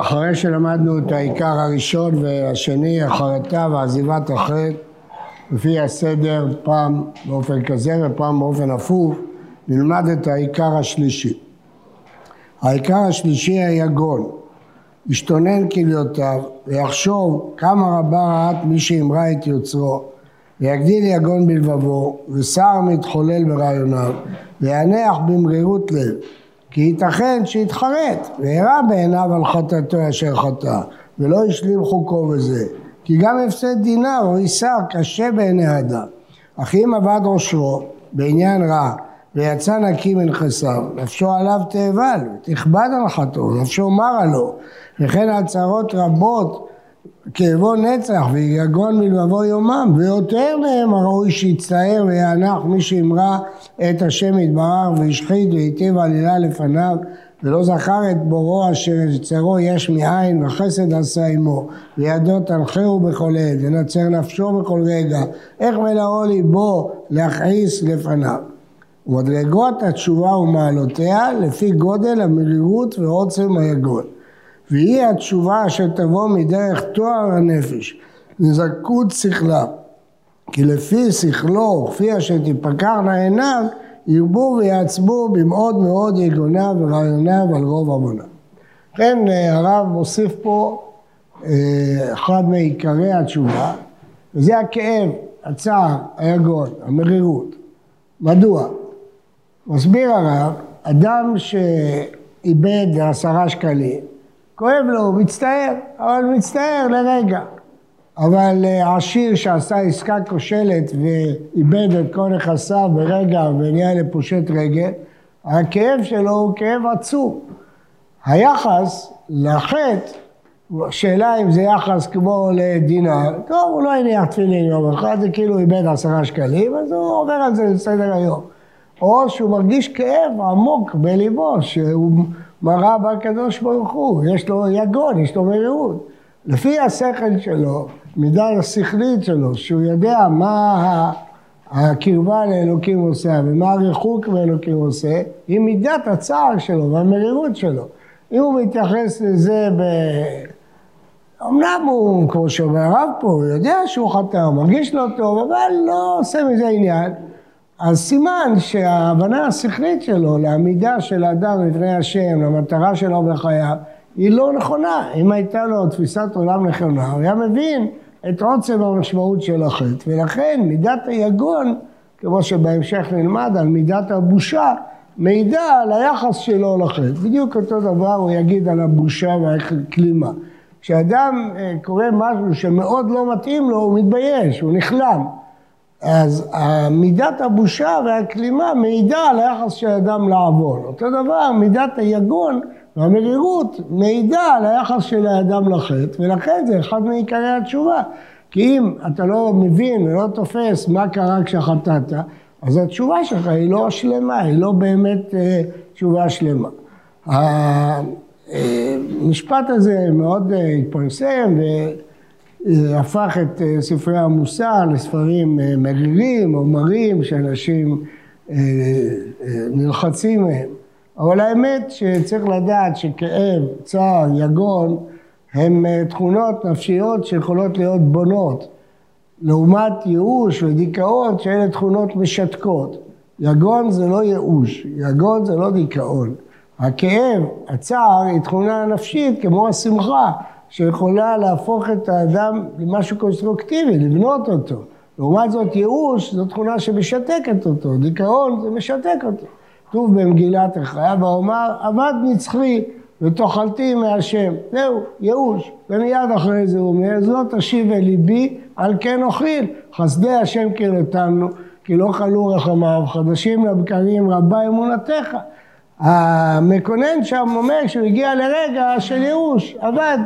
אחרי, שלמדנו את העיקר הראשון והשני, החרטה ועזיבת החטא, לפי הסדר, פעם באופן כזה ופעם באופן הפוך, נלמד את העיקר השלישי. העיקר השלישי היגון, ישתונן כליותיו ויחשוב כמה רבה רעת מי שאמרה את יוצרו ויגדיל יגון בלבבו וסער מתחולל ברעיוניו ויענח במרירות לב כי ייתכן שיתחרט וירא בעיניו על חטאתו אשר חטא ולא השלים חוקו בזה. כי גם הפסד דינה או איסר קשה בעיני האדם. אך אם עבד עושרו בעניין רע ויצא נקי מנכסיו, נפשו עליו תאבל, תכבד חטאו, נפשו מרה לו, וכן על צרות רבות כאבו נצח ויגון מלבבו יומם, ויותר מהם הראוי שיצטער ויענח מי שאמרה את השם יתברך והשחית והיטיב עלילה לפניו ולא זכר את בורו אשר יצרו יש מאין וחסד עשה עמו וידו תנחהו בכל עת ונצר נפשו בכל רגע איך מלאו ליבו להכעיס לפניו ומדרגות התשובה ומעלותיה לפי גודל המרירות ועוצם היגון. והיא התשובה אשר תבוא מדרך תואר הנפש, נזקות שכלה. כי לפי שכלו, כפי אשר תפקחנה עיניו, ירבו ויעצבו במאוד מאוד יגוניו ורעיוניו על רוב עמונה. לכן אה, הרב מוסיף פה אה, אחד מעיקרי התשובה, וזה הכאב, הצער, היגון, המרירות. מדוע? מסביר הרב, אדם שאיבד עשרה שקלים, כואב לו, הוא מצטער, אבל מצטער לרגע. אבל אה, עשיר שעשה עסקה כושלת ואיבד את כל נכסיו ברגע ונהיה לפושט רגל, הכאב שלו הוא כאב עצום. היחס לחטא, השאלה אם זה יחס כמו לדינר, טוב, הוא לא הניח תפילין יום אחד, זה כאילו איבד עשרה שקלים, אז הוא עובר על זה לסדר היום. או שהוא מרגיש כאב עמוק בליבו, שהוא מרא בקדוש ברוך הוא, יש לו יגון, יש לו מרירות. לפי השכל שלו, מידה השכלית שלו, שהוא יודע מה הקרבה לאלוקים עושה ומה הריחוק מאלוקים עושה, היא מידת הצער שלו והמרירות שלו. אם הוא מתייחס לזה ב... אמנם הוא, כמו שאומר הרב פה, הוא יודע שהוא חטא, הוא מרגיש לא טוב, אבל לא עושה מזה עניין. אז סימן שההבנה השכלית שלו לעמידה של האדם לפני השם, למטרה שלו בחייו, היא לא נכונה. אם הייתה לו תפיסת עולם נכונה, הוא היה מבין את עוצם המשמעות של החטא. ולכן מידת היגון, כמו שבהמשך נלמד על מידת הבושה, מעידה על היחס שלו לחטא. בדיוק אותו דבר הוא יגיד על הבושה והכלימה. כשאדם אה, קורא משהו שמאוד לא מתאים לו, הוא מתבייש, הוא נכלם. אז מידת הבושה והכלימה מעידה על היחס של אדם לעוון. אותו דבר, מידת היגון והמרירות מעידה על היחס של האדם לחטא, ולכן זה אחד מעיקרי התשובה. כי אם אתה לא מבין ולא תופס מה קרה כשחטאת, אז התשובה שלך היא לא שלמה, היא לא באמת אה, תשובה שלמה. המשפט הזה מאוד אה, התפרסם, הפך את אה, ספרי המוסר לספרים אה, מרירים או מרים שאנשים אה, נלחצים מהם. אבל האמת שצריך לדעת שכאב, צער, יגון, הם תכונות נפשיות שיכולות להיות בונות. לעומת ייאוש ודיכאון שאלה תכונות משתקות. יגון זה לא ייאוש, יגון זה לא דיכאון. הכאב, הצער, היא תכונה נפשית כמו השמחה. שיכולה להפוך את האדם למשהו קונסטרוקטיבי, לבנות אותו. לעומת זאת ייאוש זו תכונה שמשתקת אותו, דיכאון זה משתק אותו. כתוב במגילת החייב, ואומר עבד נצחי ותאכלתי מהשם. זהו, ייאוש. ומיד אחרי זה הוא אומר, זאת תשיב אל ליבי, על כן אוכיל. חסדי השם כי נתנו, כי לא חלו רחמיו, חדשים לבקרים רבה אמונתך. המקונן שם אומר שהוא הגיע לרגע של ייאוש, עבד,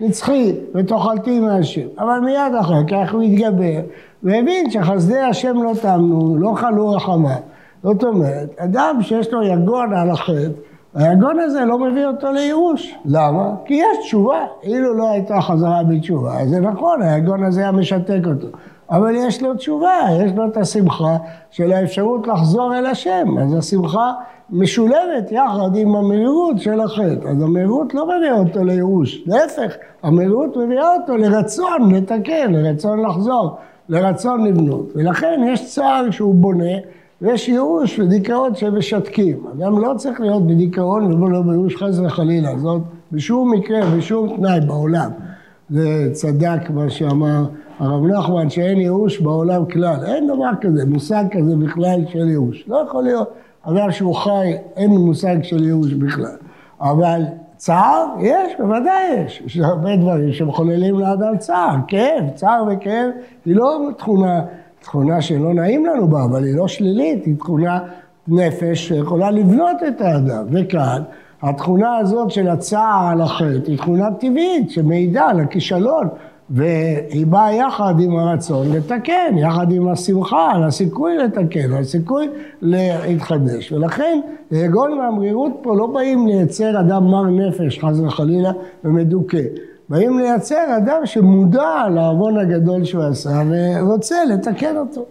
נצחי ותאכלתי מהשם. אבל מיד אחר כך הוא התגבר והבין שחסדי השם לא תמנו, לא חלו רחמיו. זאת אומרת, אדם שיש לו יגון על החטא, היגון הזה לא מביא אותו לייאוש. למה? כי יש תשובה. אילו לא הייתה חזרה בתשובה, אז זה נכון, היגון הזה היה משתק אותו. אבל יש לו תשובה, יש לו את השמחה של האפשרות לחזור אל השם. אז השמחה משולבת יחד עם המהירות של החטא. אז המהירות לא מביאה אותו לייאוש, להפך, המהירות מביאה אותו לרצון לתקן, לרצון לחזור, לרצון לבנות. ולכן יש צער שהוא בונה ויש ייאוש ודיכאון שמשתקים. אדם לא צריך להיות בדיכאון ולא בייאוש חס וחלילה, זאת בשום מקרה, בשום תנאי בעולם. זה צדק מה שאמר הרב נחמן, שאין ייאוש בעולם כלל. אין דבר כזה, מושג כזה בכלל של ייאוש. לא יכול להיות אדם שהוא חי, אין מושג של ייאוש בכלל. אבל צער, יש, בוודאי יש. יש הרבה דברים שמחוללים לאדם צער. כאב, צער וכאב היא לא תכונה תכונה שלא נעים לנו בה, אבל היא לא שלילית, היא תכונה נפש שיכולה לבנות את האדם. וכאן, התכונה הזאת של הצער על החטא היא תכונה טבעית שמעידה על הכישלון, והיא באה יחד עם הרצון לתקן, יחד עם השמחה, על הסיכוי לתקן, על הסיכוי להתחדש. ולכן, יגון והמרירות פה לא באים לייצר אדם מר נפש, חס וחלילה, ומדוכא. באים לייצר אדם שמודע לעוון הגדול שהוא עשה ורוצה לתקן אותו.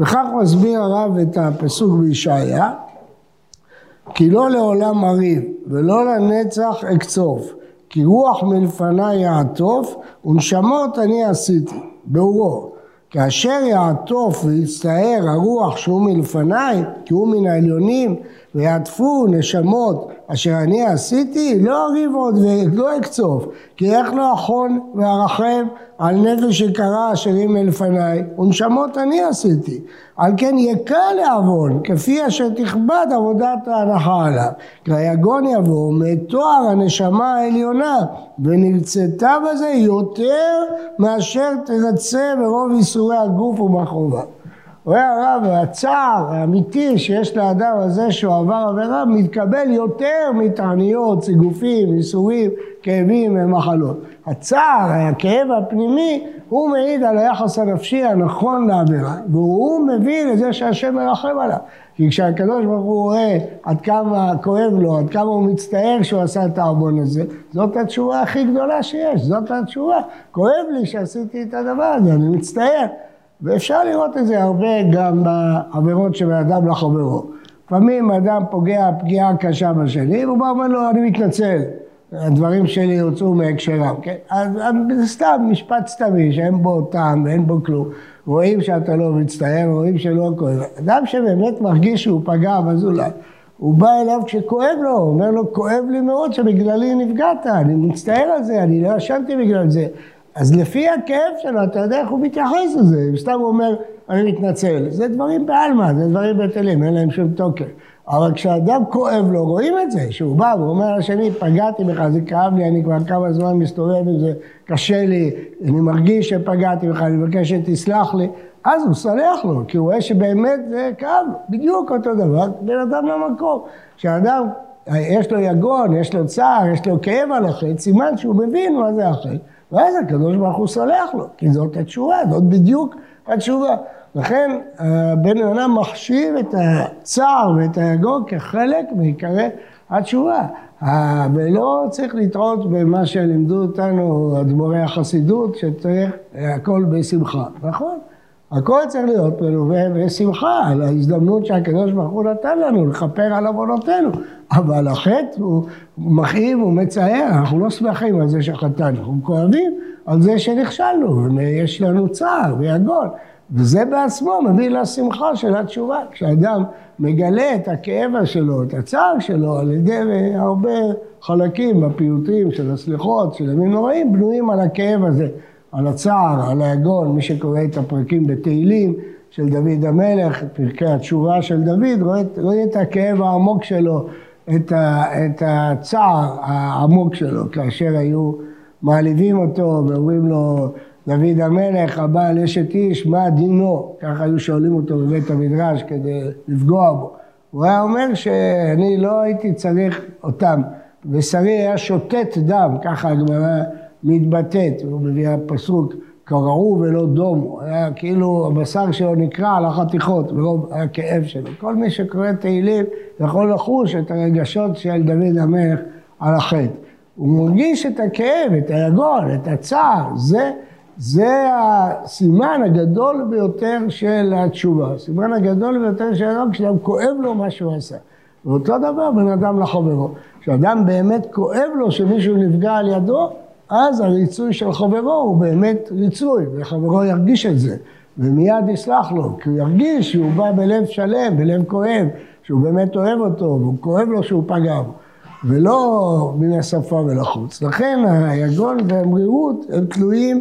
וכך מסביר הרב את הפסוק בישעיה, כי לא לעולם אריב ולא לנצח אקצוף, כי רוח מלפניי יעטוף ונשמות אני עשיתי, באורו. כאשר יעטוף ויצטער הרוח שהוא מלפניי, כי הוא מן העליונים, ויעטפו נשמות אשר אני עשיתי, לא אריב עוד ולא אקצוף, כי איך לא אחון וארחם על נפש יקרה אשר היא מלפניי, ונשמות אני עשיתי. על כן יקל לעוון, כפי אשר תכבד עבודת ההנחה עליו. כי היגון יבוא מתואר הנשמה העליונה, ונרצתה בזה יותר מאשר תרצה ברוב ייסורי הגוף ובחובה. רואה הרב, הצער האמיתי שיש לאדם הזה שהוא עבר עבירה מתקבל יותר מתעניות, סיגופים, ייסורים, כאבים ומחלות. הצער, הכאב הפנימי, הוא מעיד על היחס הנפשי הנכון לעבירה, והוא מביא לזה שהשם מרחם עליו. כי כשהקדוש ברוך הוא רואה עד כמה כואב לו, עד כמה הוא מצטער שהוא עשה את העוון הזה, זאת התשובה הכי גדולה שיש, זאת התשובה. כואב לי שעשיתי את הדבר הזה, אני מצטער. ואפשר לראות את זה הרבה גם בעבירות של אדם לחברו. לפעמים אדם פוגע פגיעה קשה בשני, והוא בא ואומר לו, אני מתנצל, הדברים שלי הוצאו מהקשרם, כן? אז זה סתם משפט סתמי שאין בו טעם ואין בו כלום. רואים שאתה לא מצטער, רואים שלא כואב. אדם שבאמת מרגיש שהוא פגע בזולת, הוא בא אליו כשכואב לו, הוא אומר לו, כואב לי מאוד שבגללי נפגעת, אני מצטער על זה, אני לא ישנתי בגלל זה. אז לפי הכאב שלו, אתה יודע איך הוא מתייחס לזה, סתם הוא אומר, אני מתנצל. זה דברים בעלמא, זה דברים בטלים, אין להם שום תוקף. אבל כשאדם כואב לו, רואים את זה, שהוא בא ואומר לשני, פגעתי בך, זה כאב לי, אני כבר כמה זמן מסתובב עם זה, קשה לי, אני מרגיש שפגעתי בך, אני מבקש שתסלח לי, אז הוא סולח לו, כי הוא רואה שבאמת זה כאב בדיוק אותו דבר, בן אדם למקום. כשאדם, יש לו יגון, יש לו צער, יש לו כאב על החטא, סימן שהוא מבין מה זה החטא. ואז הקדוש ברוך הוא סולח לו, כי זאת התשובה, זאת בדיוק התשובה. לכן בן אדם מחשיב את הצער ואת היגון כחלק מעיקרי התשובה. ולא צריך לטעות במה שלימדו אותנו אדמו"רי החסידות, שצריך הכל בשמחה. נכון, הכל צריך להיות מלווה בשמחה על ההזדמנות שהקדוש ברוך הוא נתן לנו לכפר על עוונותינו. אבל החטא הוא מכאיב, הוא מצער, אנחנו לא שמחים על זה שחטאנו, אנחנו כואבים על זה שנכשלנו, ויש לנו צער ויגון. וזה בעצמו מביא לשמחה של התשובה. כשאדם מגלה את הכאב שלו, את הצער שלו, על ידי הרבה חלקים בפיוטים של הסליחות, של ימים נוראים, בנויים על הכאב הזה. על הצער, על היגון, מי שקורא את הפרקים בתהילים של דוד המלך, פרקי התשובה של דוד, רואה, רואה את הכאב העמוק שלו, את, ה, את הצער העמוק שלו, כאשר היו מעליבים אותו ואומרים לו, דוד המלך, הבעל אשת איש, מה דינו? ככה היו שואלים אותו בבית המדרש כדי לפגוע בו. הוא היה אומר שאני לא הייתי צריך אותם, ושרי היה שותת דם, ככה הגמרא מתבטאת, הוא מביא הפסוק קרעו ולא דומו, היה כאילו הבשר שלו נקרע לחתיכות מרוב הכאב שלו. כל מי שקורא תהילים יכול לחוש את הרגשות של דוד המלך על החטא. הוא מרגיש את הכאב, את היגון, את הצער, זה, זה הסימן הגדול ביותר של התשובה. הסימן הגדול ביותר של האדם כשאדם כואב לו מה שהוא עשה. ואותו דבר בין אדם לחברו. כשאדם באמת כואב לו שמישהו נפגע על ידו, אז הריצוי של חברו הוא באמת ריצוי, וחברו ירגיש את זה, ומיד יסלח לו, כי הוא ירגיש שהוא בא בלב שלם, בלב כואב, שהוא באמת אוהב אותו, והוא כואב לו שהוא פגע בו, ולא מן השפה ולחוץ. לכן היגון והמרירות הם תלויים.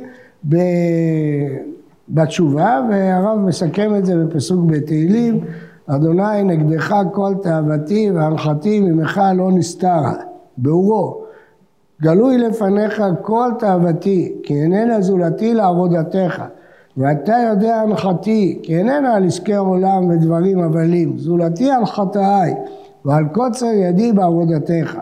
בתשובה, והרב מסכם את זה בפסוק בתהילים, אדוני נגדך כל תאוותי והנחתי ממך לא נסתרה, באורו. גלוי לפניך כל תאוותי, כי איננה זולתי לעבודתך. ואתה יודע הנחתי, כי איננה על עסקי עולם ודברים הבלים, זולתי על חטאיי, ועל קוצר ידי בעבודתך.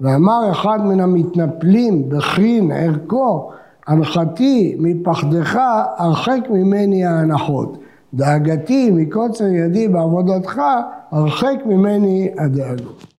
ואמר אחד מן המתנפלים בחרין ערכו, הנחתי מפחדך הרחק ממני ההנחות. דאגתי מקוצר ידי בעבודתך הרחק ממני הדאגות.